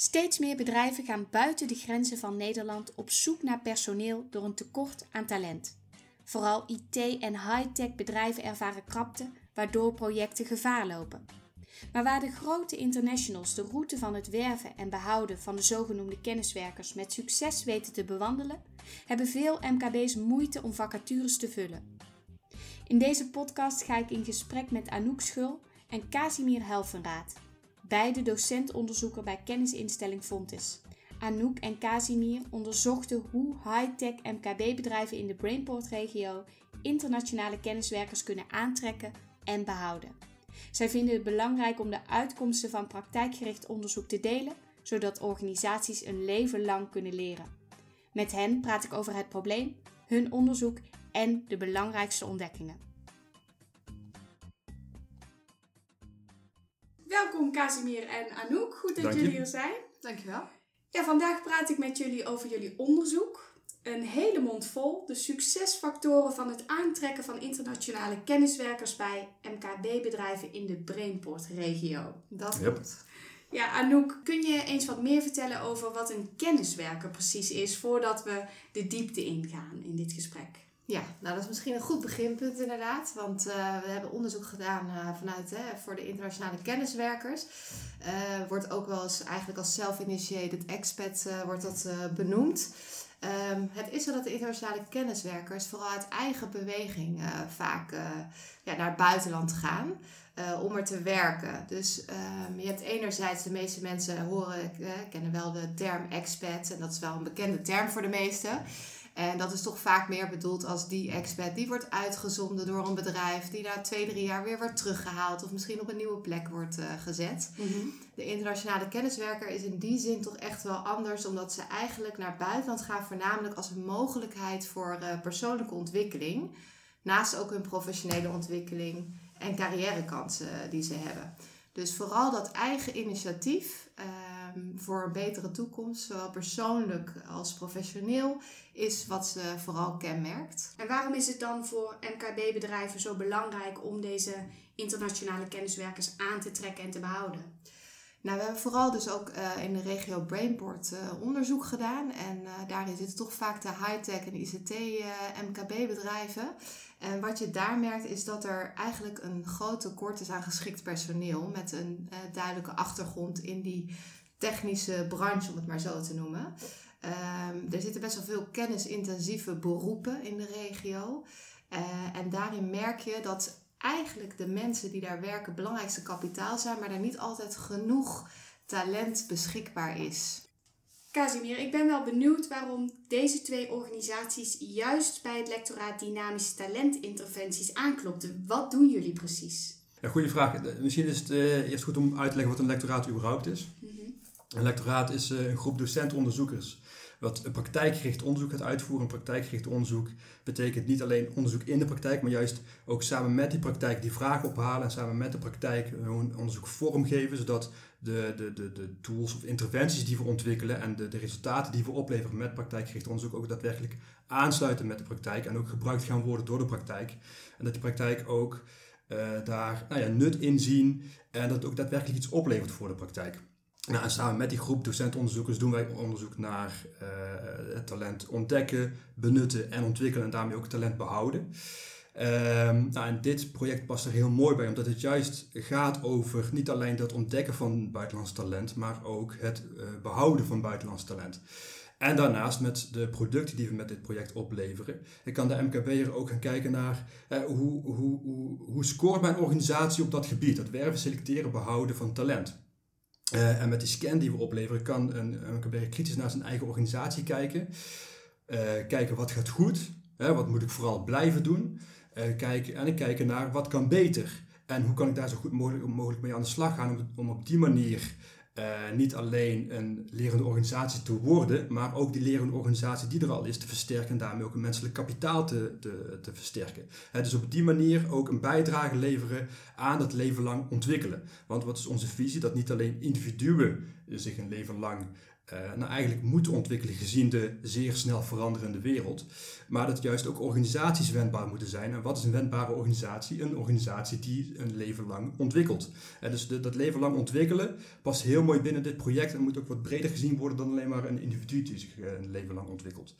Steeds meer bedrijven gaan buiten de grenzen van Nederland op zoek naar personeel door een tekort aan talent. Vooral IT- en high-tech bedrijven ervaren krapte, waardoor projecten gevaar lopen. Maar waar de grote internationals de route van het werven en behouden van de zogenoemde kenniswerkers met succes weten te bewandelen, hebben veel MKB's moeite om vacatures te vullen. In deze podcast ga ik in gesprek met Anouk Schul en Casimir Helvenraad, beide docent-onderzoeker bij kennisinstelling Fontis. Anouk en Casimir onderzochten hoe high-tech MKB-bedrijven in de Brainport-regio internationale kenniswerkers kunnen aantrekken en behouden. Zij vinden het belangrijk om de uitkomsten van praktijkgericht onderzoek te delen, zodat organisaties een leven lang kunnen leren. Met hen praat ik over het probleem, hun onderzoek en de belangrijkste ontdekkingen. Welkom Casimir en Anouk, goed dat Dank je. jullie hier zijn. Dankjewel. Ja, vandaag praat ik met jullie over jullie onderzoek. Een hele mond vol, de succesfactoren van het aantrekken van internationale kenniswerkers bij MKB-bedrijven in de Brainport-regio. Dat Yep. klopt. Ja, Anouk, kun je eens wat meer vertellen over wat een kenniswerker precies is voordat we de diepte ingaan in dit gesprek? Ja, nou dat is misschien een goed beginpunt inderdaad. Want eh, we hebben onderzoek gedaan eh, vanuit hè, voor de internationale kenniswerkers. Eh, wordt ook wel eens eigenlijk als self-initiated expat wordt dat benoemd. Ehm, het is zo dat de internationale kenniswerkers vooral uit eigen beweging vaak ja, naar het buitenland gaan. om er te werken. Dus ehm, je hebt enerzijds, de meeste mensen horen, kennen wel de term expat. En dat is wel een bekende term voor de meesten. En dat is toch vaak meer bedoeld als die expat die wordt uitgezonden door een bedrijf, die na twee, drie jaar weer wordt teruggehaald of misschien op een nieuwe plek wordt eh, gezet. De internationale kenniswerker is in die zin toch echt wel anders, omdat ze eigenlijk naar het buitenland gaan, voornamelijk als een mogelijkheid voor eh, persoonlijke ontwikkeling. Naast ook hun professionele ontwikkeling en carrièrekansen die ze hebben. Dus vooral dat eigen initiatief ehm, voor een betere toekomst, zowel persoonlijk als professioneel, is wat ze vooral kenmerkt. En waarom is het dan voor MKB-bedrijven zo belangrijk om deze internationale kenniswerkers aan te trekken en te behouden? Nou, we hebben vooral dus ook eh, in de regio Brainport eh, onderzoek gedaan. En eh, daarin zitten toch vaak de high-tech en ICT-MKB-bedrijven. En wat je daar merkt is dat er eigenlijk een groot tekort is aan geschikt personeel. Met een eh, duidelijke achtergrond in die technische branche, om het maar zo te noemen. Ehm, er zitten best wel veel kennisintensieve beroepen in de regio. Eh, en daarin merk je dat eigenlijk de mensen die daar werken belangrijkste kapitaal zijn, maar er niet altijd genoeg talent beschikbaar is. Casimir, ik ben wel benieuwd waarom deze twee organisaties juist bij het lectoraat Dynamische Talentinterventies aanklopten. Wat doen jullie precies? Ja, goede vraag. Misschien is het eh, eerst goed om uit te leggen wat een lectoraat überhaupt is. Een lectoraat is eh, een groep docent-onderzoekers wat een praktijkgericht onderzoek gaat uitvoeren. Een praktijkgericht onderzoek betekent niet alleen onderzoek in de praktijk, maar juist ook samen met die praktijk die vragen ophalen en samen met de praktijk hun onderzoek vormgeven, zodat de, de, de, de tools of interventies die we ontwikkelen en de, de resultaten die we opleveren met praktijkgericht onderzoek ook daadwerkelijk aansluiten met de praktijk en ook gebruikt gaan worden door de praktijk. En dat die praktijk ook eh, daar nou ja, nut in zien en dat het ook daadwerkelijk iets oplevert voor de praktijk. Nou, en samen met die groep docentonderzoekers doen wij onderzoek naar eh, het talent ontdekken, benutten en ontwikkelen en daarmee ook talent behouden. Ehm, nou, en dit project past er heel mooi bij, omdat het juist gaat over niet alleen dat ontdekken van buitenlands talent, maar ook het eh, behouden van buitenlands talent. En daarnaast met de producten die we met dit project opleveren, ik kan de MKB'er ook gaan kijken naar eh, hoe, hoe, hoe, hoe scoort mijn organisatie op dat gebied, dat werven, selecteren, behouden van talent. Eh, en met die scan die we opleveren kan een, een MKB'er kritisch naar zijn eigen organisatie kijken. Eh, kijken wat gaat goed, hè, wat moet ik vooral blijven doen. Eh, kijken, en kijken naar wat kan beter. En hoe kan ik daar zo goed mogelijk, mogelijk mee aan de slag gaan om, om op die manier eh, niet alleen een lerende organisatie te worden, maar ook die lerende organisatie die er al is te versterken en daarmee ook een menselijk kapitaal te, te, te versterken. Hè, dus op die manier ook een bijdrage leveren aan dat leven lang ontwikkelen. Want wat is onze visie? Dat niet alleen individuen zich een leven lang uh, nou eigenlijk moeten ontwikkelen gezien de zeer snel veranderende wereld. Maar dat juist ook organisaties wendbaar moeten zijn. En wat is een wendbare organisatie? Een organisatie die een leven lang ontwikkelt. Uh, dus de, dat leven lang ontwikkelen past heel mooi binnen dit project en moet ook wat breder gezien worden dan alleen maar een individu die zich uh, een leven lang ontwikkelt.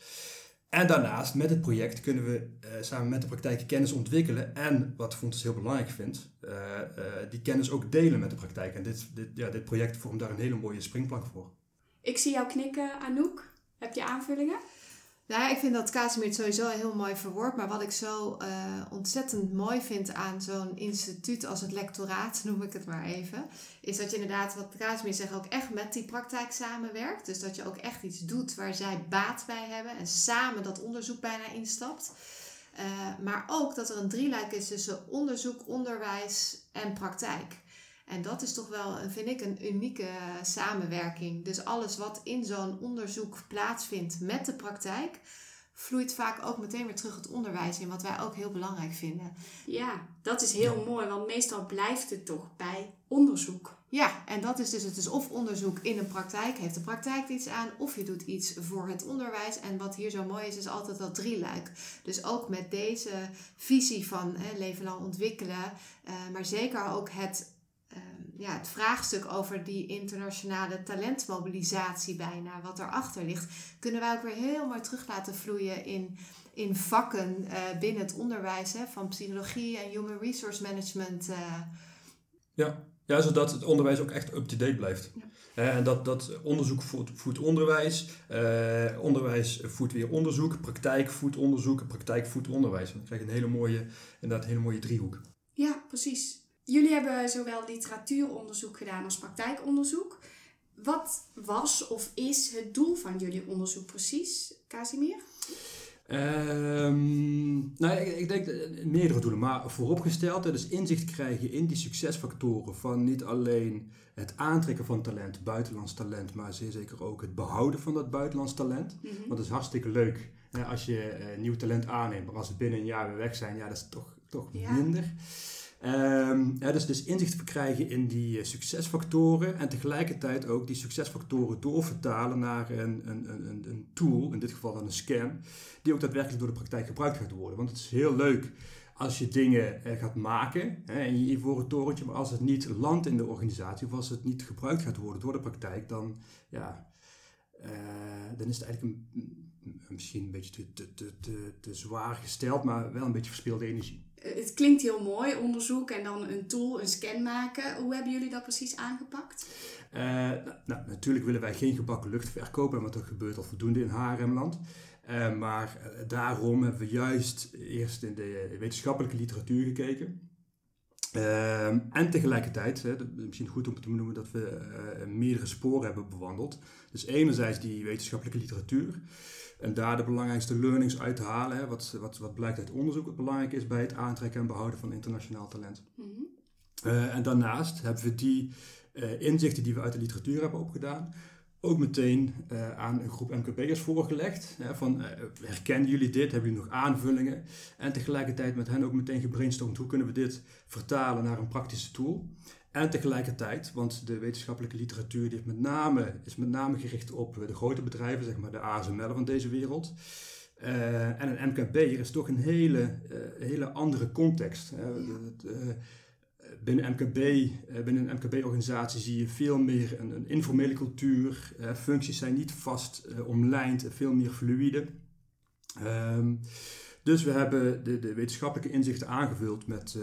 En daarnaast, met het project, kunnen we samen met de praktijk kennis ontwikkelen. En wat Fontes heel belangrijk vindt, die kennis ook delen met de praktijk. En dit, dit, ja, dit project vormt daar een hele mooie springplank voor. Ik zie jou knikken, Anouk. Heb je aanvullingen? Nou ja, ik vind dat Casimir sowieso heel mooi verwoord. Maar wat ik zo uh, ontzettend mooi vind aan zo'n instituut als het lectoraat, noem ik het maar even. Is dat je inderdaad, wat Casimir zegt, ook echt met die praktijk samenwerkt. Dus dat je ook echt iets doet waar zij baat bij hebben. En samen dat onderzoek bijna instapt. Uh, maar ook dat er een drieluik is tussen onderzoek, onderwijs en praktijk. En dat is toch wel, vind ik, een unieke samenwerking. Dus alles wat in zo'n onderzoek plaatsvindt met de praktijk, vloeit vaak ook meteen weer terug het onderwijs in, wat wij ook heel belangrijk vinden. Ja, dat is heel mooi, want meestal blijft het toch bij onderzoek. Ja, en dat is dus, het is of onderzoek in een praktijk, heeft de praktijk iets aan, of je doet iets voor het onderwijs. En wat hier zo mooi is, is altijd dat drieluik. Dus ook met deze visie van hè, leven lang ontwikkelen, uh, maar zeker ook het ja, het vraagstuk over die internationale talentmobilisatie bijna, wat erachter ligt, kunnen wij ook weer heel mooi terug laten vloeien in, in vakken uh, binnen het onderwijs, hè, van psychologie en human resource management. Uh. Ja. ja, zodat het onderwijs ook echt up-to-date blijft. Ja. En dat, dat onderzoek voedt, voedt onderwijs, onderwijs voedt weer onderzoek, praktijk voedt onderzoek, praktijk voedt onderwijs. Dan krijg je een hele mooie, inderdaad, een hele mooie driehoek. Ja, precies. Jullie hebben zowel literatuuronderzoek gedaan als praktijkonderzoek. Wat was of is het doel van jullie onderzoek precies, Casimir? Um, nou, ik, ik, denk meerdere doelen, maar vooropgesteld, dus inzicht krijgen in die succesfactoren van niet alleen het aantrekken van talent, buitenlands talent, maar zeer zeker ook het behouden van dat buitenlands talent. Mhm. Want het is hartstikke leuk hè, als je uh, nieuw talent aanneemt, maar als het binnen een jaar weer weg zijn, ja, dat is toch, toch minder. Ja, dus, dus inzicht verkrijgen in die eh, succesfactoren en tegelijkertijd ook die succesfactoren doorvertalen naar een, een, een, een tool, in dit geval dan een scan, die ook daadwerkelijk door de praktijk gebruikt gaat worden. Want het is heel leuk als je dingen eh, gaat maken hè, in je ivoren torentje, maar als het niet landt in de organisatie of als het niet gebruikt gaat worden door de praktijk, dan, ja, uh, dan is het eigenlijk een, misschien een beetje te, te, te, te, zwaar gesteld, maar wel een beetje verspilde energie. Eh, het klinkt heel mooi, onderzoek en dan een tool, een scan maken. Hoe hebben jullie dat precies aangepakt? Uh, nou, natuurlijk willen wij geen gebakken lucht verkopen, want dat gebeurt al voldoende in HRM-land. Uh, maar daarom hebben we juist eerst in de wetenschappelijke literatuur gekeken. Ehm, en tegelijkertijd, hè, misschien goed om te noemen dat we meerdere sporen hebben bewandeld. Dus enerzijds die wetenschappelijke literatuur. En daar de belangrijkste learnings uit te halen. Hè, wat, wat, wat blijkt uit onderzoek wat belangrijk is bij het aantrekken en behouden van internationaal talent. Mhm. Eh, en daarnaast hebben we die uh, inzichten die we uit de literatuur hebben opgedaan, ook meteen uh, aan een groep MKB'ers voorgelegd. Hè, van, herkennen jullie dit? Hebben jullie nog aanvullingen? En tegelijkertijd met hen ook meteen gebrainstormd hoe kunnen we dit vertalen naar een praktische tool. En tegelijkertijd, want de wetenschappelijke literatuur die met name, is met name gericht op de grote bedrijven, zeg maar de ASML van deze wereld. Uh, en een MKB is toch een hele, uh, hele andere context. Uh, binnen, MKB, binnen een MKB-organisatie zie je veel meer een, een informele cultuur. functies zijn niet vast omlijnd, veel meer fluïde. Um, dus we hebben de, de, wetenschappelijke inzichten aangevuld met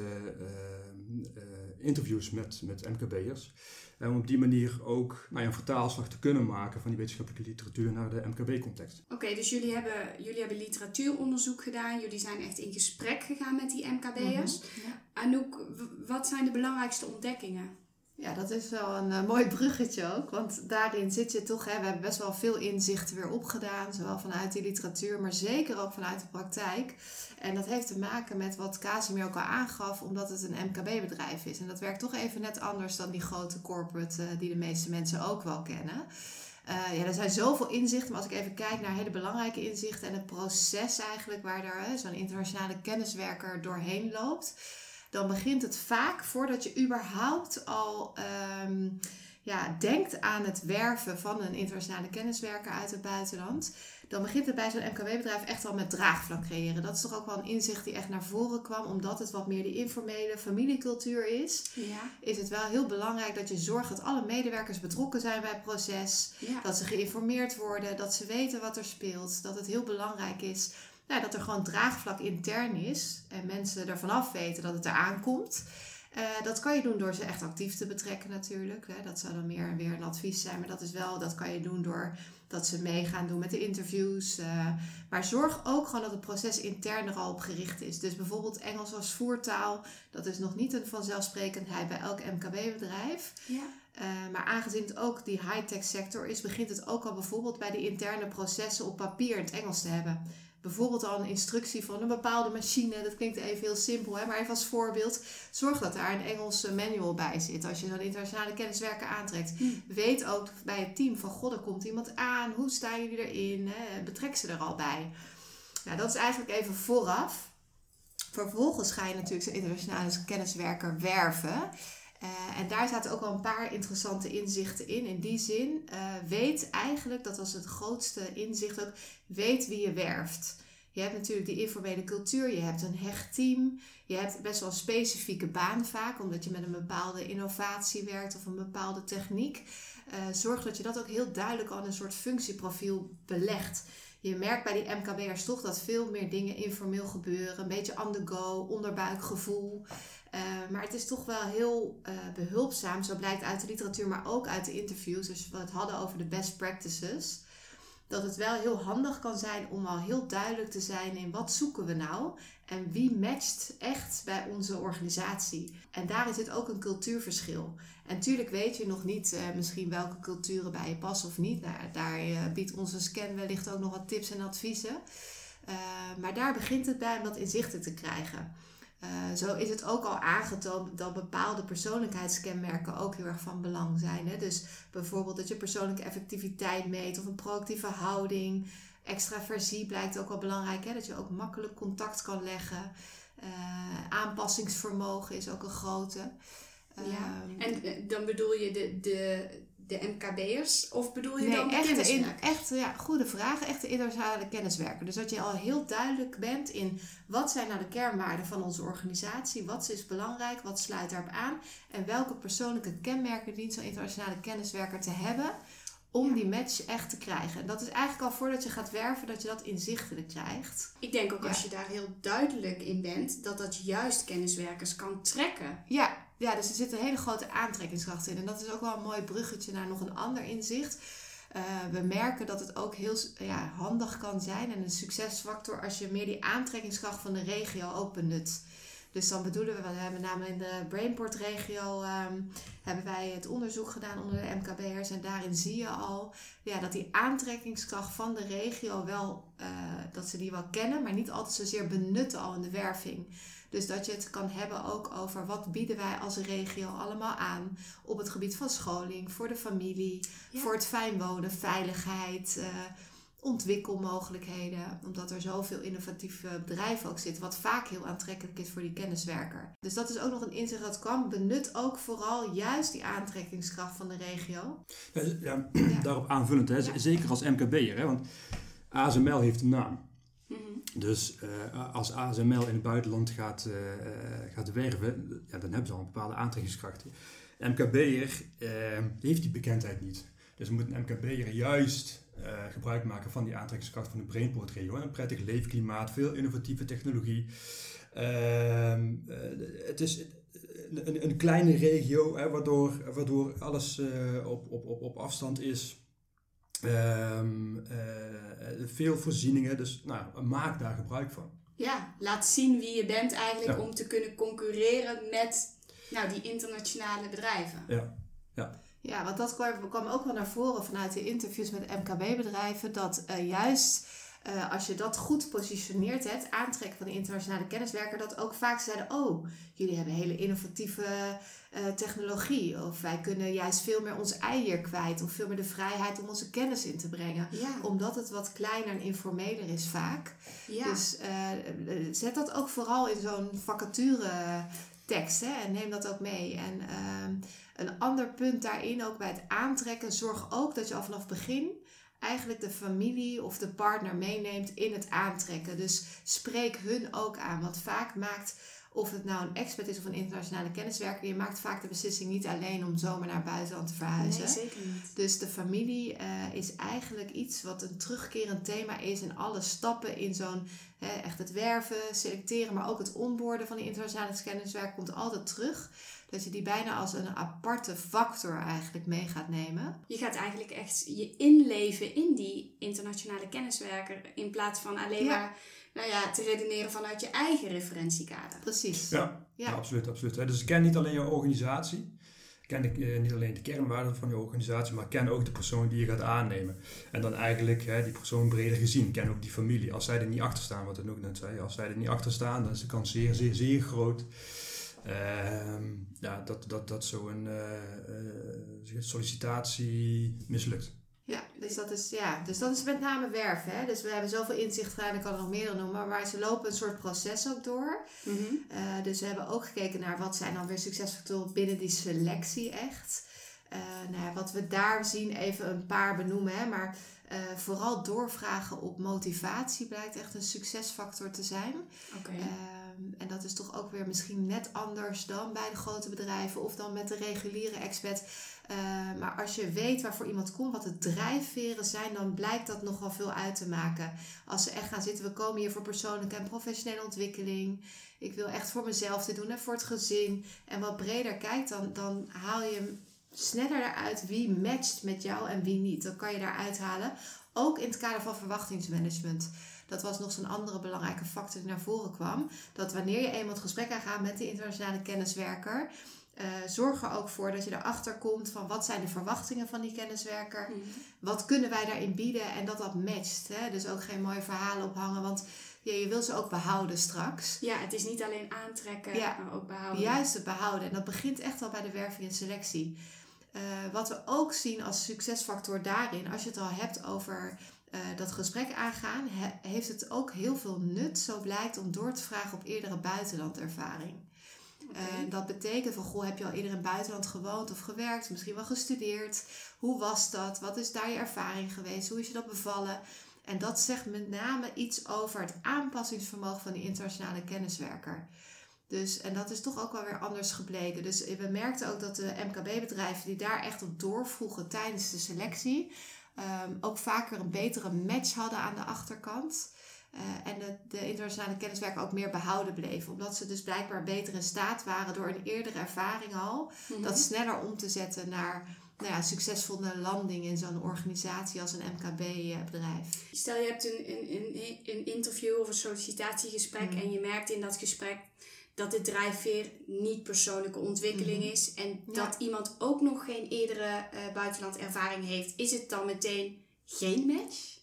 interviews met, met MKB'ers. En om op die manier ook nou ja, een vertaalslag te kunnen maken van die wetenschappelijke literatuur naar de MKB-context. Oké, dus jullie hebben, jullie hebben literatuuronderzoek gedaan. Jullie zijn echt in gesprek gegaan met die MKB'ers. Mm Anouk, wat zijn de belangrijkste ontdekkingen? Ja, dat is wel een uh, mooi bruggetje ook. Want daarin zit je toch, hè, we hebben best wel veel inzichten weer opgedaan. Zowel vanuit die literatuur, maar zeker ook vanuit de praktijk. En dat heeft te maken met wat Casimir ook al aangaf, omdat het een MKB-bedrijf is. En dat werkt toch even net anders dan die grote corporate uh, die de meeste mensen ook wel kennen. Uh, ja, er zijn zoveel inzichten, maar als ik even kijk naar hele belangrijke inzichten en het proces eigenlijk waar daar zo'n internationale kenniswerker doorheen loopt dan begint het vaak voordat je überhaupt al um, ja, denkt aan het werven van een internationale kenniswerker uit het buitenland, dan begint het bij zo'n MKB-bedrijf echt al met draagvlak creëren. Dat is toch ook wel een inzicht die echt naar voren kwam, omdat het wat meer die informele familiecultuur is. Ja. Is het wel heel belangrijk dat je zorgt dat alle medewerkers betrokken zijn bij het proces, Ja. dat ze geïnformeerd worden, dat ze weten wat er speelt, dat het heel belangrijk is nou, dat er gewoon draagvlak intern is en mensen ervan af weten dat het eraan komt. Eh, dat kan je doen door ze echt actief te betrekken natuurlijk. Hè. Dat zou dan meer weer een advies zijn. Maar dat is wel, dat kan je doen door dat ze mee gaan doen met de interviews. eh. maar zorg ook gewoon dat het proces intern er al op gericht is. Dus bijvoorbeeld Engels als voertaal. Dat is nog niet een vanzelfsprekendheid bij elk MKB-bedrijf. Ja. Eh, maar aangezien het ook die high-tech sector is, begint het ook al bijvoorbeeld bij de interne processen op papier in het Engels te hebben. Bijvoorbeeld al een instructie van een bepaalde machine. Dat klinkt even heel simpel, hè? maar even als voorbeeld. Zorg dat daar een Engelse manual bij zit. Als je zo'n internationale kenniswerker aantrekt. Hmm. Weet ook bij het team van, god, er komt iemand aan. Hoe staan jullie erin? Hè? Betrek ze er al bij. Nou, dat is eigenlijk even vooraf. Vervolgens ga je natuurlijk zo'n internationale kenniswerker werven. Eh, en daar zaten ook al een paar interessante inzichten in. In die zin, eh, weet eigenlijk, dat was het grootste inzicht ook, weet wie je werft. Je hebt natuurlijk die informele cultuur, je hebt een hecht team, je hebt best wel specifieke baan vaak, omdat je met een bepaalde innovatie werkt of een bepaalde techniek. Eh, zorg dat je dat ook heel duidelijk al een soort functieprofiel belegt. Je merkt bij die MKB'ers toch dat veel meer dingen informeel gebeuren, een beetje on the go, onderbuikgevoel. Uh, maar het is toch wel heel uh, behulpzaam, zo blijkt uit de literatuur, maar ook uit de interviews. Dus we het hadden over de best practices. Dat het wel heel handig kan zijn om al heel duidelijk te zijn in wat zoeken we nou en wie matcht echt bij onze organisatie. En daarin zit ook een cultuurverschil. En natuurlijk weet je nog niet uh, misschien welke culturen bij je passen of niet. Daar biedt onze scan wellicht ook nog wat tips en adviezen. maar daar begint het bij om dat inzichten te krijgen. Uh, zo is het ook al aangetoond dat bepaalde persoonlijkheidskenmerken ook heel erg van belang zijn. Hè? Dus bijvoorbeeld dat je persoonlijke effectiviteit meet of een proactieve houding. Extraversie blijkt ook wel belangrijk, hè? dat je ook makkelijk contact kan leggen. Uh, aanpassingsvermogen is ook een grote. Uh, ja. En uh, dan bedoel je de, de, de MKB'ers of bedoel je nee, dan de echt, in, echt, ja, goede vraag. Echt de internationale kenniswerker. Dus dat je al heel duidelijk bent in wat zijn nou de kernwaarden van onze organisatie, wat is belangrijk, wat sluit daarop aan en welke persoonlijke kenmerken dient zo'n internationale kenniswerker te hebben om die match echt te krijgen. En dat is eigenlijk al voordat je gaat werven dat je dat inzichtelijk krijgt. Ik denk ook Ja. als je daar heel duidelijk in bent, dat dat juist kenniswerkers kan trekken. Ja, ja, dus er zit een hele grote aantrekkingskracht in. En dat is ook wel een mooi bruggetje naar nog een ander inzicht. Eh, we merken dat het ook heel ja, handig kan zijn en een succesfactor als je meer die aantrekkingskracht van de regio ook benut. Dus dan bedoelen we, we hebben namelijk in de Brainport-regio ehm, hebben wij het onderzoek gedaan onder de MKB'ers. En daarin zie je al ja, dat die aantrekkingskracht van de regio wel, eh, dat ze die wel kennen, maar niet altijd zozeer benutten al in de werving. Dus dat je het kan hebben ook over wat bieden wij als regio allemaal aan op het gebied van scholing, voor de familie, Ja. voor het fijn wonen, veiligheid, eh, ontwikkelmogelijkheden. Omdat er zoveel innovatieve bedrijven ook zitten, wat vaak heel aantrekkelijk is voor die kenniswerker. Dus dat is ook nog een inzicht dat kwam. Benut ook vooral juist die aantrekkingskracht van de regio. Ja, ja, Ja. daarop aanvullend, hè, zeker als MKB'er. Hè, want ASML heeft een naam. Mhm. Dus eh, als ASML in het buitenland gaat, eh, eh, gaat werven, ja, dan hebben ze al een bepaalde aantrekkingskracht. MKB'er eh, heeft die bekendheid niet. Dus moet een MKB'er juist gebruik maken van die aantrekkingskracht van de Brainport-regio. Een prettig leefklimaat, veel innovatieve technologie. Ehm, eh, het is een, een, kleine regio, hè, waardoor, waardoor alles op, op, op, op afstand is. Ehm, eh, veel voorzieningen, dus nou, maak daar gebruik van. Ja, laat zien wie je bent eigenlijk Ja. om te kunnen concurreren met nou, die internationale bedrijven. Ja, want dat kwam, kwam ook wel naar voren vanuit de interviews met MKB-bedrijven. Dat eh, juist eh, als je dat goed positioneert, het aantrekken van de internationale kenniswerker, dat ook vaak zeiden: Oh, jullie hebben hele innovatieve eh, technologie. Of wij kunnen juist veel meer ons ei hier kwijt. Of veel meer de vrijheid om onze kennis in te brengen. Ja, Omdat het wat kleiner en informeler is vaak. ja. Dus eh, zet dat ook vooral in zo'n vacature tekst. Hè? En neem dat ook mee. En ehm, een ander punt daarin, ook bij het aantrekken, zorg ook dat je al vanaf het begin eigenlijk de familie of de partner meeneemt in het aantrekken. Dus spreek hun ook aan. Want vaak maakt of het nou een expert is of een internationale kenniswerker, je maakt vaak de beslissing niet alleen om zomaar naar buitenland te verhuizen. Nee, zeker niet. Dus de familie uh, is eigenlijk iets wat een terugkerend thema is in alle stappen in zo'n echt het werven, selecteren, maar ook het onboorden van die internationale kenniswerker komt altijd terug. Dat je die bijna als een aparte factor eigenlijk mee gaat nemen. Je gaat eigenlijk echt je inleven in die internationale kenniswerker in plaats van alleen maar nou ja, te redeneren vanuit je eigen referentiekader. Precies. Ja, ja. absoluut. absoluut. Dus ken niet alleen je organisatie. Ken uh, niet alleen de kernwaarden van je organisatie, maar ken ook de persoon die je gaat aannemen. En dan eigenlijk hè, die persoon breder gezien. Ken ook die familie. Als zij er niet achter staan, wat ik ook net zei. Als zij er niet achter staan, dan is de kans zeer, zeer, zeer groot ja, dat, dat, dat zo'n uh, sollicitatie mislukt. Ja dus, dat is, ja, dus dat is met name werven. Hè? Dus we hebben zoveel inzicht gedaan, ik kan er nog meer noemen, maar ze lopen een soort proces ook door. Mm -hmm. dus we hebben ook gekeken naar wat zijn dan weer succesfactoren binnen die selectie echt. Uh, nou ja, wat we daar zien, even een paar benoemen, hè, maar uh, vooral doorvragen op motivatie blijkt echt een succesfactor te zijn. Okay. Ehm, en dat is toch ook weer misschien net anders dan bij de grote bedrijven of dan met de reguliere expert. Uh, maar als je weet waarvoor iemand komt, wat de drijfveren zijn, dan blijkt dat nogal veel uit te maken. Als ze echt gaan zitten, we komen hier voor persoonlijke en professionele ontwikkeling. Ik wil echt voor mezelf dit doen en voor het gezin. En wat breder kijkt, dan, dan haal je sneller eruit wie matcht met jou en wie niet. Dan kan je daaruit halen. Ook in het kader van verwachtingsmanagement. Dat was nog zo'n andere belangrijke factor die naar voren kwam. Dat wanneer je eenmaal het gesprek aangaat met de internationale kenniswerker, uh, zorg er ook voor dat je erachter komt van wat zijn de verwachtingen van die kenniswerker. Mm. Wat kunnen wij daarin bieden en dat dat matcht. Hè? Dus ook geen mooie verhalen ophangen, want ja, je wil ze ook behouden straks. Ja, het is niet alleen aantrekken, maar ook behouden. Juist het behouden. En dat begint echt al bij de werving en selectie. Uh, wat we ook zien als succesfactor daarin, als je het al hebt over uh, dat gesprek aangaan, he, heeft het ook heel veel nut, zo blijkt, om door te vragen op eerdere buitenlandervaring. Okay. Uh, dat betekent van, goh, heb je al eerder in het buitenland gewoond of gewerkt, misschien wel gestudeerd? Hoe was dat? Wat is daar je ervaring geweest? Hoe is je dat bevallen? En dat zegt met name iets over het aanpassingsvermogen van die internationale kenniswerker. Dus, en dat is toch ook wel weer anders gebleken. Dus we merkten ook dat de MKB-bedrijven die daar echt op doorvroegen tijdens de selectie, um, ook vaker een betere match hadden aan de achterkant. Uh, en de, de, internationale kenniswerker ook meer behouden bleven. Omdat ze dus blijkbaar beter in staat waren door een eerdere ervaring al, mm -hmm. dat sneller om te zetten naar nou ja, succesvolle landing in zo'n organisatie als een MKB-bedrijf. Stel je hebt een, een, een, interview of een sollicitatiegesprek mm. en je merkt in dat gesprek dat de drijfveer niet persoonlijke ontwikkeling mm. is en dat iemand ook nog geen eerdere uh, buitenlandervaring heeft, is het dan meteen geen match?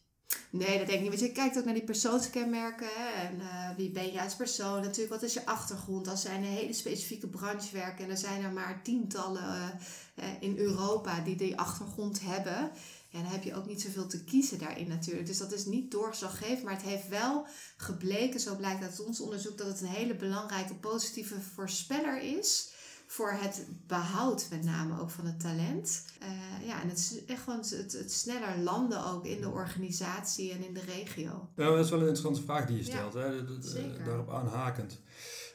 Nee, dat denk ik niet. Want je kijkt ook naar die persoonskenmerken. Hè? En uh, wie ben je als persoon? Natuurlijk, wat is je achtergrond? Als zij in een hele specifieke branche werken en er zijn er maar tientallen uh, in Europa die die achtergrond hebben. Ja, dan heb je ook niet zoveel te kiezen daarin natuurlijk. Dus dat is niet doorslaggevend, maar het heeft wel gebleken, zo blijkt uit ons onderzoek, dat het een hele belangrijke positieve voorspeller is voor het behoud met name ook van het talent. Uh, ja, en het, echt gewoon het, het, sneller landen ook in de organisatie en in de regio. Nou, dat is wel een interessante vraag die je stelt. Ja, hè? Daarop aanhakend.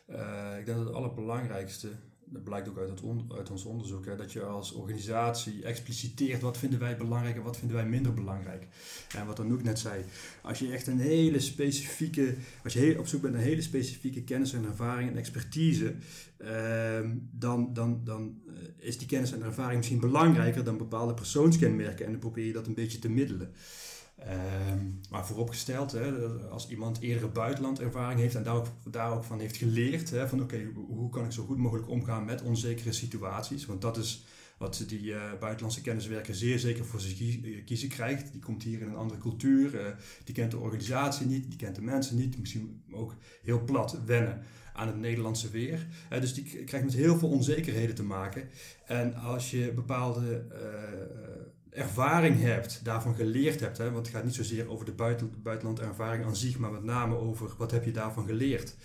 Uh, ik denk dat het allerbelangrijkste dat blijkt ook uit, uit ons onderzoek, hè, dat je als organisatie expliciteert wat vinden wij belangrijk en wat vinden wij minder belangrijk. En wat Anouk net zei, als je echt een hele specifieke, als je op zoek bent naar hele specifieke kennis en ervaring en expertise, ehm, dan, dan, dan eh, is die kennis en ervaring misschien belangrijker dan bepaalde persoonskenmerken en dan probeer je dat een beetje te middelen. Um, maar vooropgesteld, hè, als iemand eerdere buitenlandervaring heeft en daar ook, daar ook van heeft geleerd, hè, van oké, hoe kan ik zo goed mogelijk omgaan met onzekere situaties? Want dat is wat die uh, buitenlandse kenniswerker zeer zeker voor zich eh, kiezen krijgt. Die komt hier in een andere cultuur, uh, die kent de organisatie niet, die kent de mensen niet, misschien ook heel plat wennen aan het Nederlandse weer. Dus die krijgt met heel veel onzekerheden te maken. En als je bepaalde ervaring hebt, daarvan geleerd hebt. Hè? Want het gaat niet zozeer over de buiten, buitenlandervaring aan zich, maar met name over wat heb je daarvan geleerd.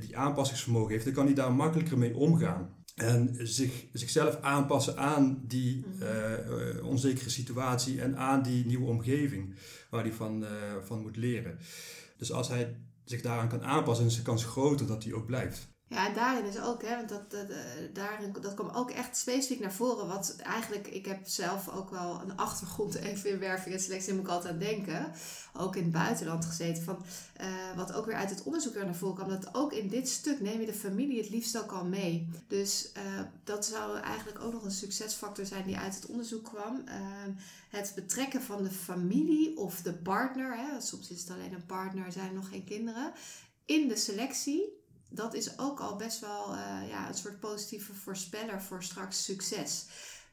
die aanpassingsvermogen heeft, dan kan hij daar makkelijker mee omgaan. En zich, zichzelf aanpassen aan die uh, onzekere situatie en aan die nieuwe omgeving waar hij van, uh, van moet leren. Dus als hij zich daaraan kan aanpassen, is de kans groter dat hij ook blijft. Ja, en daarin is ook, hè, want dat, dat, eh, daarin, dat kwam ook echt specifiek naar voren. Wat eigenlijk, ik heb zelf ook wel een achtergrond even in werving en selectie, moet ik altijd aan denken. Ook in het buitenland gezeten. Van, uh, wat ook weer uit het onderzoek er naar voren kwam. Dat ook in dit stuk neem je de familie het liefst ook al mee. Dus uh, dat zou eigenlijk ook nog een succesfactor zijn die uit het onderzoek kwam. het betrekken van de familie of de partner. Hè, soms is het alleen een partner, zijn nog geen kinderen. In de selectie dat is ook al best wel uh, ja, een soort positieve voorspeller voor straks succes.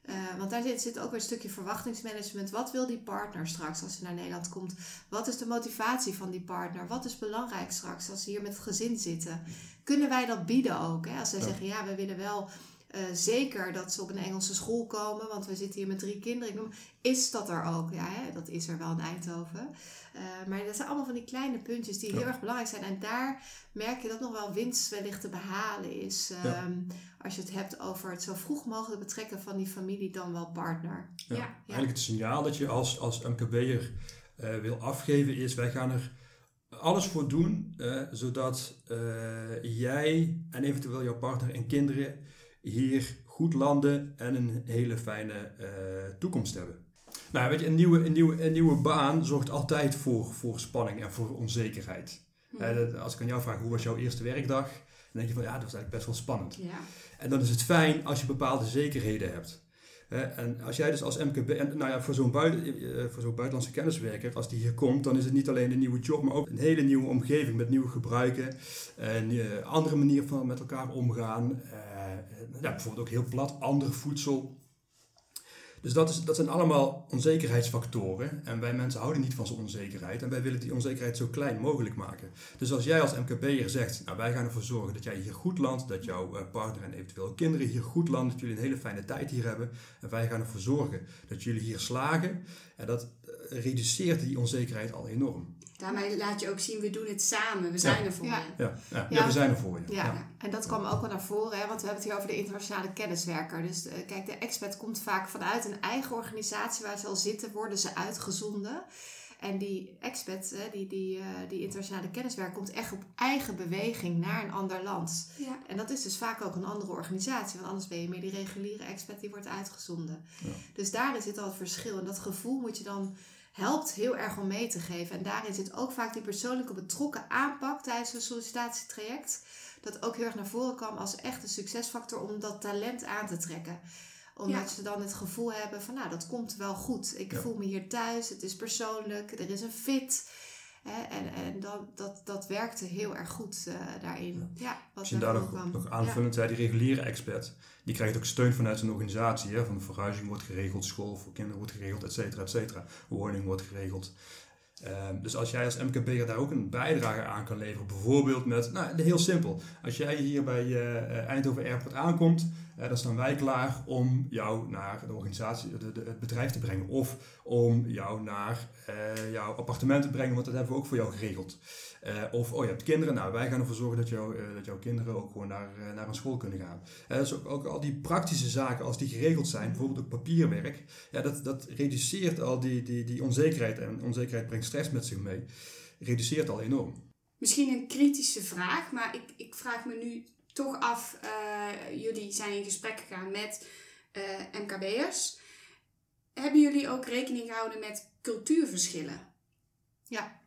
Uh, want daar zit, zit ook weer een stukje verwachtingsmanagement. Wat wil die partner straks als hij naar Nederland komt? Wat is de motivatie van die partner? Wat is belangrijk straks als ze hier met het gezin zitten? Kunnen wij dat bieden ook? Hè? Als zij zeggen, ja, we willen wel uh, zeker dat ze op een Engelse school komen, want we zitten hier met drie kinderen. Ik noem, is dat er ook? Ja, hè? dat is er wel in Eindhoven. Uh, maar dat zijn allemaal van die kleine puntjes die heel erg belangrijk zijn. En daar merk je dat nog wel winst wellicht te behalen is. Um, Als je het hebt over het zo vroeg mogelijk betrekken van die familie dan wel partner. Ja. ja. Eigenlijk het signaal dat je als, als MKB'er uh, wil afgeven is, wij gaan er alles voor doen, zodat jij en eventueel jouw partner en kinderen hier goed landen en een hele fijne uh, toekomst hebben. Nou, weet je, een nieuwe, een, nieuwe, een nieuwe baan zorgt altijd voor, voor spanning en voor onzekerheid. Hmm. als ik aan jou vraag, hoe was jouw eerste werkdag? Dan denk je van, ja, dat was eigenlijk best wel spannend. Ja. En dan is het fijn als je bepaalde zekerheden hebt. En als jij dus als MKB, en nou ja, voor zo'n buiten, eh, voor zo'n buitenlandse kenniswerker, als die hier komt, dan is het niet alleen een nieuwe job, maar ook een hele nieuwe omgeving met nieuwe gebruiken, een eh, andere manier van met elkaar omgaan, ja, bijvoorbeeld ook heel plat, ander voedsel. Dus dat, is, dat zijn allemaal onzekerheidsfactoren. En wij mensen houden niet van zo'n onzekerheid. En wij willen die onzekerheid zo klein mogelijk maken. Dus als jij als MKB'er zegt, nou wij gaan ervoor zorgen dat jij hier goed landt. Dat jouw eh, partner en eventueel kinderen hier goed landen. Dat jullie een hele fijne tijd hier hebben. En wij gaan ervoor zorgen dat jullie hier slagen. En dat eh, reduceert die onzekerheid al enorm. Daarmee laat je ook zien, we doen het samen. We zijn er voor je. Ja. Ja. ja, we zijn er voor je. Ja. en dat kwam ook wel naar voren, hè, want we hebben het hier over de internationale kenniswerker. Dus uh, kijk, de expert komt vaak vanuit een eigen organisatie waar ze al zitten, worden ze uitgezonden. En die expert, die, die, uh, die internationale kenniswerker, komt echt op eigen beweging naar een ander land. Ja. En dat is dus vaak ook een andere organisatie, want anders ben je meer die reguliere expert die wordt uitgezonden. Ja. Dus daarin zit al het verschil. En dat gevoel moet je dan helpt heel erg om mee te geven. En daarin zit ook vaak die persoonlijke betrokken aanpak tijdens een sollicitatietraject. Dat ook heel erg naar voren kwam als echt een succesfactor om dat talent aan te trekken omdat ze dan het gevoel hebben van, nou, dat komt wel goed. Ik voel me hier thuis, het is persoonlijk, er is een fit. Hè, en en dat, dat, dat werkte heel erg goed uh, daarin. Ja. je daar nog, nog aanvullend zei, die reguliere expert, die krijgt ook steun vanuit zijn organisatie. Hè, van de verhuizing wordt geregeld, school voor kinderen wordt geregeld, et cetera, et cetera. Woning wordt geregeld. Ehm, dus als jij als MKB'er daar ook een bijdrage aan kan leveren, bijvoorbeeld met, nou heel simpel, als jij hier bij uh, Eindhoven Airport aankomt, uh, dan staan wij klaar om jou naar de organisatie, het bedrijf te brengen of om jou naar jouw appartement te brengen, want dat hebben we ook voor jou geregeld. Of, oh je hebt kinderen, nou wij gaan ervoor zorgen dat, jou, dat jouw kinderen ook gewoon naar, naar een school kunnen gaan. dus ook, ook, al die praktische zaken, als die geregeld zijn, bijvoorbeeld ook papierwerk, ja, dat, dat reduceert al die, die, die onzekerheid en onzekerheid brengt stress met zich mee, reduceert al enorm. Misschien een kritische vraag, maar ik, ik vraag me nu toch af, uh, jullie zijn in gesprek gegaan met uh, MKB'ers. Hebben jullie ook rekening gehouden met cultuurverschillen? Ja,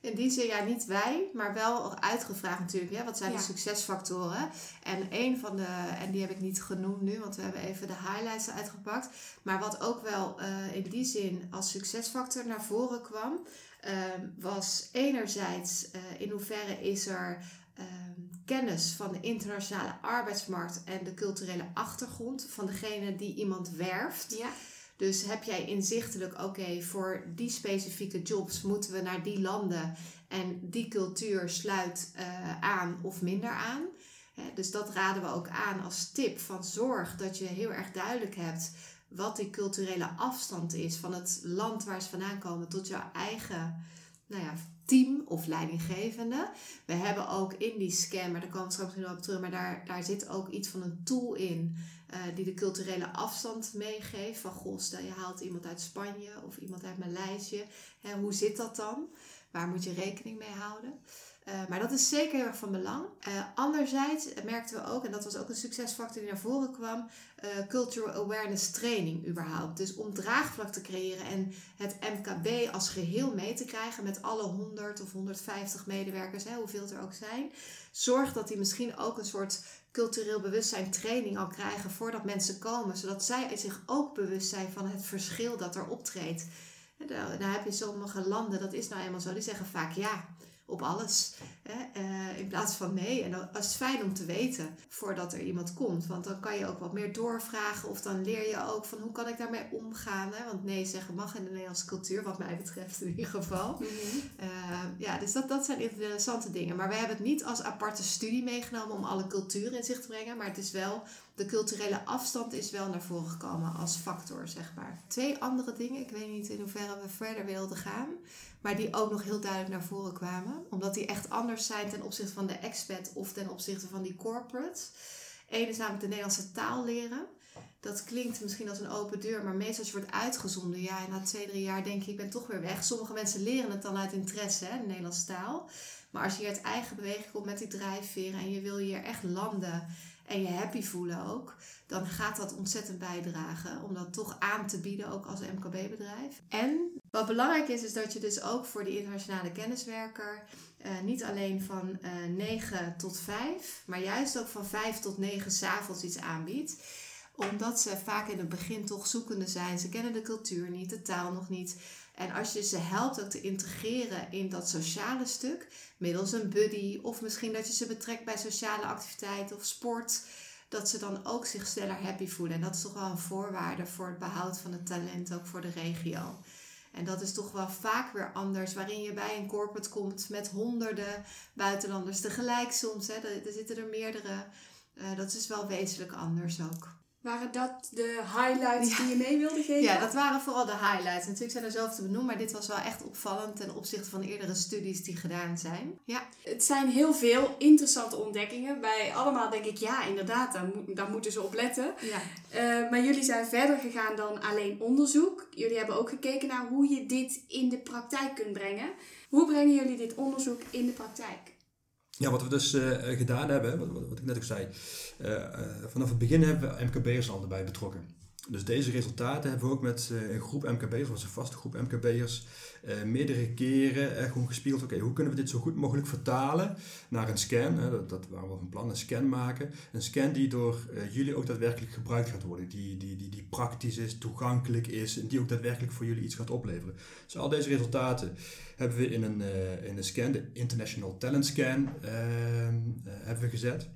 in die zin, ja, niet wij, maar wel uitgevraagd natuurlijk. Ja, wat zijn de succesfactoren? En een van de, en die heb ik niet genoemd nu, want we hebben even de highlights uitgepakt. Maar wat ook wel uh, in die zin als succesfactor naar voren kwam, uh, was enerzijds uh, in hoeverre is er ehm, kennis van de internationale arbeidsmarkt en de culturele achtergrond van degene die iemand werft. Ja. Dus heb jij inzichtelijk, oké, voor die specifieke jobs moeten we naar die landen en die cultuur sluit uh, aan of minder aan. dus dat raden we ook aan als tip van zorg dat je heel erg duidelijk hebt wat die culturele afstand is van het land waar ze vandaan komen tot jouw eigen nou ja, team of leidinggevende. We hebben ook in die scan, maar daar komen we straks nog op terug, maar daar, daar zit ook iets van een tool in uh, die de culturele afstand meegeeft. Van goh, stel je haalt iemand uit Spanje of iemand uit Maleisië. Hè, hoe zit dat dan? Waar moet je rekening mee houden? Uh, maar dat is zeker heel erg van belang. Uh, anderzijds merkten we ook, en dat was ook een succesfactor die naar voren kwam, uh, cultural awareness training überhaupt. Dus om draagvlak te creëren en het MKB als geheel mee te krijgen met alle 100 of 150 medewerkers, hè, hoeveel het er ook zijn. Zorg dat die misschien ook een soort cultureel bewustzijn training al krijgen voordat mensen komen, zodat zij zich ook bewust zijn van het verschil dat er optreedt. Dan heb je sommige landen, dat is nou eenmaal zo, die zeggen vaak ja op alles. Hè? Uh, in plaats van nee. En dat is fijn om te weten voordat er iemand komt. Want dan kan je ook wat meer doorvragen. Of dan leer je ook van hoe kan ik daarmee omgaan. Hè? Want nee zeggen mag in de Nederlandse cultuur, wat mij betreft in ieder geval. Mhm. Eh, ja, dus dat, dat zijn interessante dingen. Maar we hebben het niet als aparte studie meegenomen om alle culturen in zich te brengen. Maar het is wel de culturele afstand is wel naar voren gekomen als factor, zeg maar. Twee andere dingen, ik weet niet in hoeverre we verder wilden gaan, maar die ook nog heel duidelijk naar voren kwamen. Omdat die echt anders zijn ten opzichte van de expat of ten opzichte van die corporate. Eén is namelijk de Nederlandse taal leren. Dat klinkt misschien als een open deur, maar meestal als je wordt uitgezonden, ja, na twee, drie jaar denk je, ik ben toch weer weg. Sommige mensen leren het dan uit interesse, hè, de Nederlandse taal. Maar als je uit eigen beweging komt met die drijfveren en je wil hier echt landen en je happy voelen ook, dan gaat dat ontzettend bijdragen om dat toch aan te bieden, ook als MKB-bedrijf. En wat belangrijk is, is dat je dus ook voor de internationale kenniswerker uh, niet alleen van eh, 9 tot 5, maar juist ook van 5 tot 9 s'avonds iets aanbiedt omdat ze vaak in het begin toch zoekende zijn. Ze kennen de cultuur niet, de taal nog niet. En als je ze helpt ook te integreren in dat sociale stuk, middels een buddy of misschien dat je ze betrekt bij sociale activiteiten of sport, dat ze dan ook zich sneller happy voelen. En dat is toch wel een voorwaarde voor het behoud van het talent ook voor de regio. En dat is toch wel vaak weer anders, waarin je bij een corporate komt met honderden buitenlanders tegelijk soms. Hè. Er zitten er meerdere. Uh, dat is wel wezenlijk anders ook. Waren dat de highlights die je mee wilde geven? Ja, dat waren vooral de highlights. Natuurlijk zijn er zelf te benoemen, maar dit was wel echt opvallend ten opzichte van eerdere studies die gedaan zijn. Ja. Het zijn heel veel interessante ontdekkingen. Bij allemaal denk ik, ja, inderdaad, daar, daar moeten ze op letten. Ja. Uh, maar jullie zijn verder gegaan dan alleen onderzoek. Jullie hebben ook gekeken naar hoe je dit in de praktijk kunt brengen. Hoe brengen jullie dit onderzoek in de praktijk? Ja, wat we dus uh, gedaan hebben, wat, wat, ik net ook zei, uh, vanaf het begin hebben we MKB'ers al erbij betrokken. Dus deze resultaten hebben we ook met een groep MKB'ers, was een vaste groep MKB'ers, meerdere keren gewoon gespiegeld. Oké, hoe kunnen we dit zo goed mogelijk vertalen naar een scan? dat, dat waren we van plan, een scan maken. Een scan die door jullie ook daadwerkelijk gebruikt gaat worden. Die, die, die, die praktisch is, toegankelijk is en die ook daadwerkelijk voor jullie iets gaat opleveren. Dus al deze resultaten hebben we in een, uh, in een scan, de International Talent Scan, uh, hebben we gezet.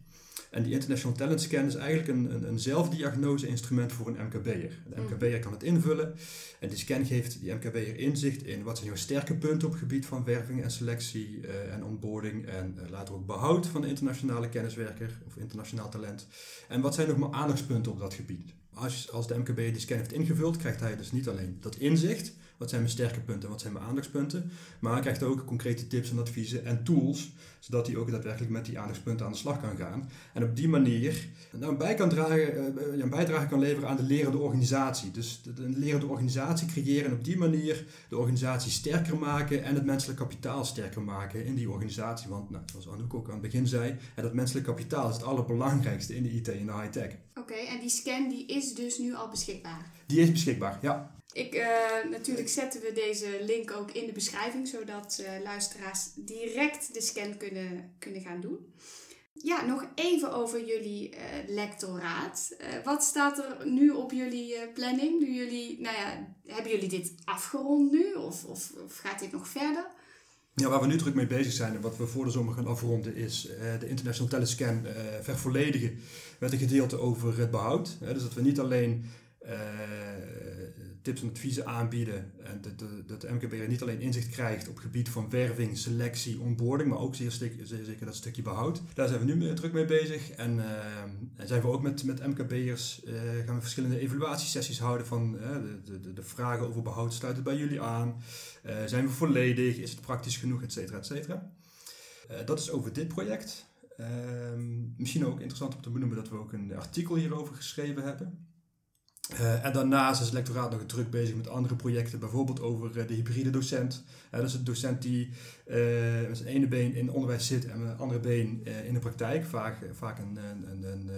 En die International Talent Scan is eigenlijk een, een, een zelfdiagnose-instrument voor een MKB'er. De MKB'er mm. kan het invullen en die scan geeft die MKB'er inzicht in wat zijn jouw sterke punten op het gebied van werving en selectie uh, en onboarding en later ook behoud van de internationale kenniswerker of internationaal talent. En wat zijn nog maar aandachtspunten op dat gebied. Als, als de MKB die scan heeft ingevuld, krijgt hij dus niet alleen dat inzicht, wat zijn mijn sterke punten en wat zijn mijn aandachtspunten. Maar hij krijgt ook concrete tips en adviezen en tools, zodat hij ook daadwerkelijk met die aandachtspunten aan de slag kan gaan. En op die manier nou, een, bij kan dragen, uh, een bijdrage kan leveren aan de lerende organisatie. Dus een lerende organisatie creëren en op die manier de organisatie sterker maken en het menselijk kapitaal sterker maken in die organisatie. Want nou, zoals Anouk ook aan het begin zei, dat menselijk kapitaal is het allerbelangrijkste in de IT en de high-tech. Oké, en die scan die is dus nu al beschikbaar? Die is beschikbaar, ja. Ik, uh, natuurlijk zetten we deze link ook in de beschrijving, zodat uh, luisteraars direct de scan kunnen, kunnen gaan doen. Ja, nog even over jullie uh, lectoraat. wat staat er nu op jullie planning? Nu jullie, nou ja, hebben jullie dit afgerond nu of, of, of, gaat dit nog verder? Ja, waar we nu druk mee bezig zijn en wat we voor de zomer gaan afronden is de International Telescan vervolledigen met een gedeelte over het behoud. dus dat we niet alleen tips en adviezen aanbieden. En dat de, dat de MKB niet alleen inzicht krijgt op gebied van werving, selectie, onboarding, maar ook zeer, zeer zeker dat stukje behoud. Daar zijn we nu druk mee bezig. En, uh, en zijn we ook met, met MKB'ers, uh, gaan we verschillende evaluatiesessies houden van de, de, de, vragen over behoud. Sluit het bij jullie aan? zijn we volledig? Is het praktisch genoeg? Et cetera, et cetera. dat is over dit project. Ehm, misschien ook interessant om te benoemen dat we ook een artikel hierover geschreven hebben. Uh, en daarnaast is het lectoraat nog druk bezig met andere projecten, bijvoorbeeld over uh, de hybride docent. Uh, dat is een docent die met zijn ene been in onderwijs zit en met een andere been in de praktijk, vaak, vaak een, een, een,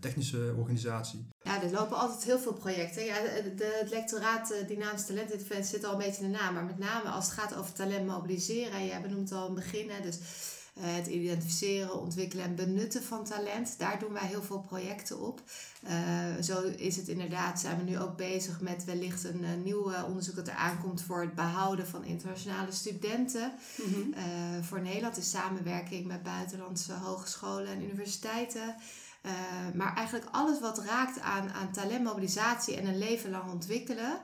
technische organisatie. Ja, er lopen altijd heel veel projecten. Ja, de, het lectoraat Dynamisch Talentinterventie zit al een beetje in de naam, maar met name als het gaat over talent mobiliseren, jij benoemt al een begin, hè, dus eh, het identificeren, ontwikkelen en benutten van talent. Daar doen wij heel veel projecten op. Uh, zo is het inderdaad, zijn we nu ook bezig met wellicht een uh, nieuw onderzoek dat er aankomt voor het behouden van internationale studenten. Mm voor Nederland in samenwerking met buitenlandse hogescholen en universiteiten. maar eigenlijk alles wat raakt aan, aan talentmobilisatie en een leven lang ontwikkelen.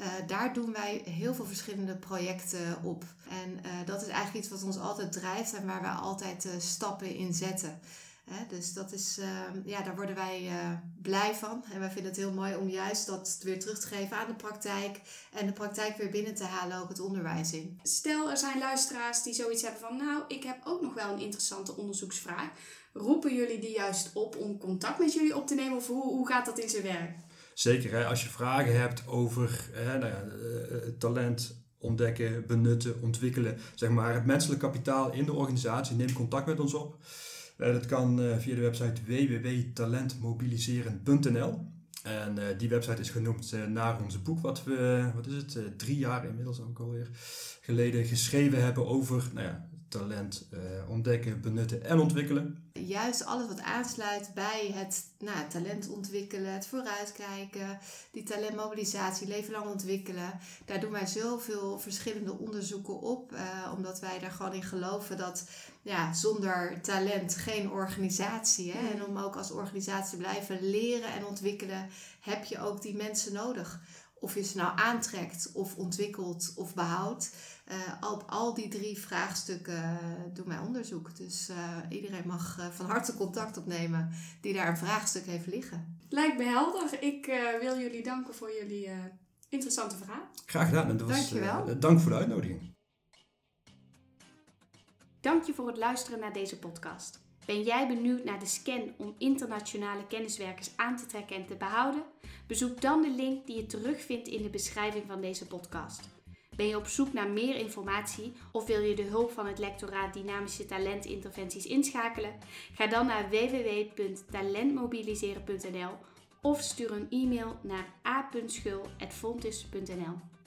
Uh, daar doen wij heel veel verschillende projecten op. En uh, dat is eigenlijk iets wat ons altijd drijft en waar wij altijd uh, stappen in zetten. dus dat is, ehm, ja, daar worden wij blij van. En wij vinden het heel mooi om juist dat weer terug te geven aan de praktijk. En de praktijk weer binnen te halen, ook het onderwijs in. Stel, er zijn luisteraars die zoiets hebben van... nou, ik heb ook nog wel een interessante onderzoeksvraag. Roepen jullie die juist op om contact met jullie op te nemen? Of hoe, hoe gaat dat in zijn werk? Zeker, hè, als je vragen hebt over hè, nou ja, eh, eh, talent ontdekken, benutten, ontwikkelen, zeg maar het menselijk kapitaal in de organisatie, neem contact met ons op. Uh, dat kan via de website www.talentmobiliseren.nl. En die website is genoemd naar ons boek, wat we, wat is het, drie jaar inmiddels ook alweer geleden geschreven hebben over nou ja, talent uh, ontdekken, benutten en ontwikkelen. Juist alles wat aansluit bij het nou, talent ontwikkelen, het vooruitkijken, die talentmobilisatie, leven lang ontwikkelen. Daar doen wij zoveel verschillende onderzoeken op, uh, omdat wij daar gewoon in geloven dat ja, zonder talent geen organisatie. Hè? En om ook als organisatie te blijven leren en ontwikkelen, heb je ook die mensen nodig. Of je ze nou aantrekt, of ontwikkelt, of behoudt. Uh, op al die drie vraagstukken uh, doen wij onderzoek. Dus uh, iedereen mag van harte contact opnemen die daar een vraagstuk heeft liggen. Lijkt me helder. Ik wil jullie danken voor jullie interessante verhaal. Graag gedaan. Dat was, Dankjewel. dank voor de uitnodiging. Dank je voor het luisteren naar deze podcast. Ben jij benieuwd naar de scan om internationale kenniswerkers aan te trekken en te behouden? Bezoek dan de link die je terugvindt in de beschrijving van deze podcast. Ben je op zoek naar meer informatie of wil je de hulp van het lectoraat Dynamische Talentinterventies inschakelen? Ga dan naar www.talentmobiliseren.nl of stuur een e-mail naar a.schul.fontis.nl.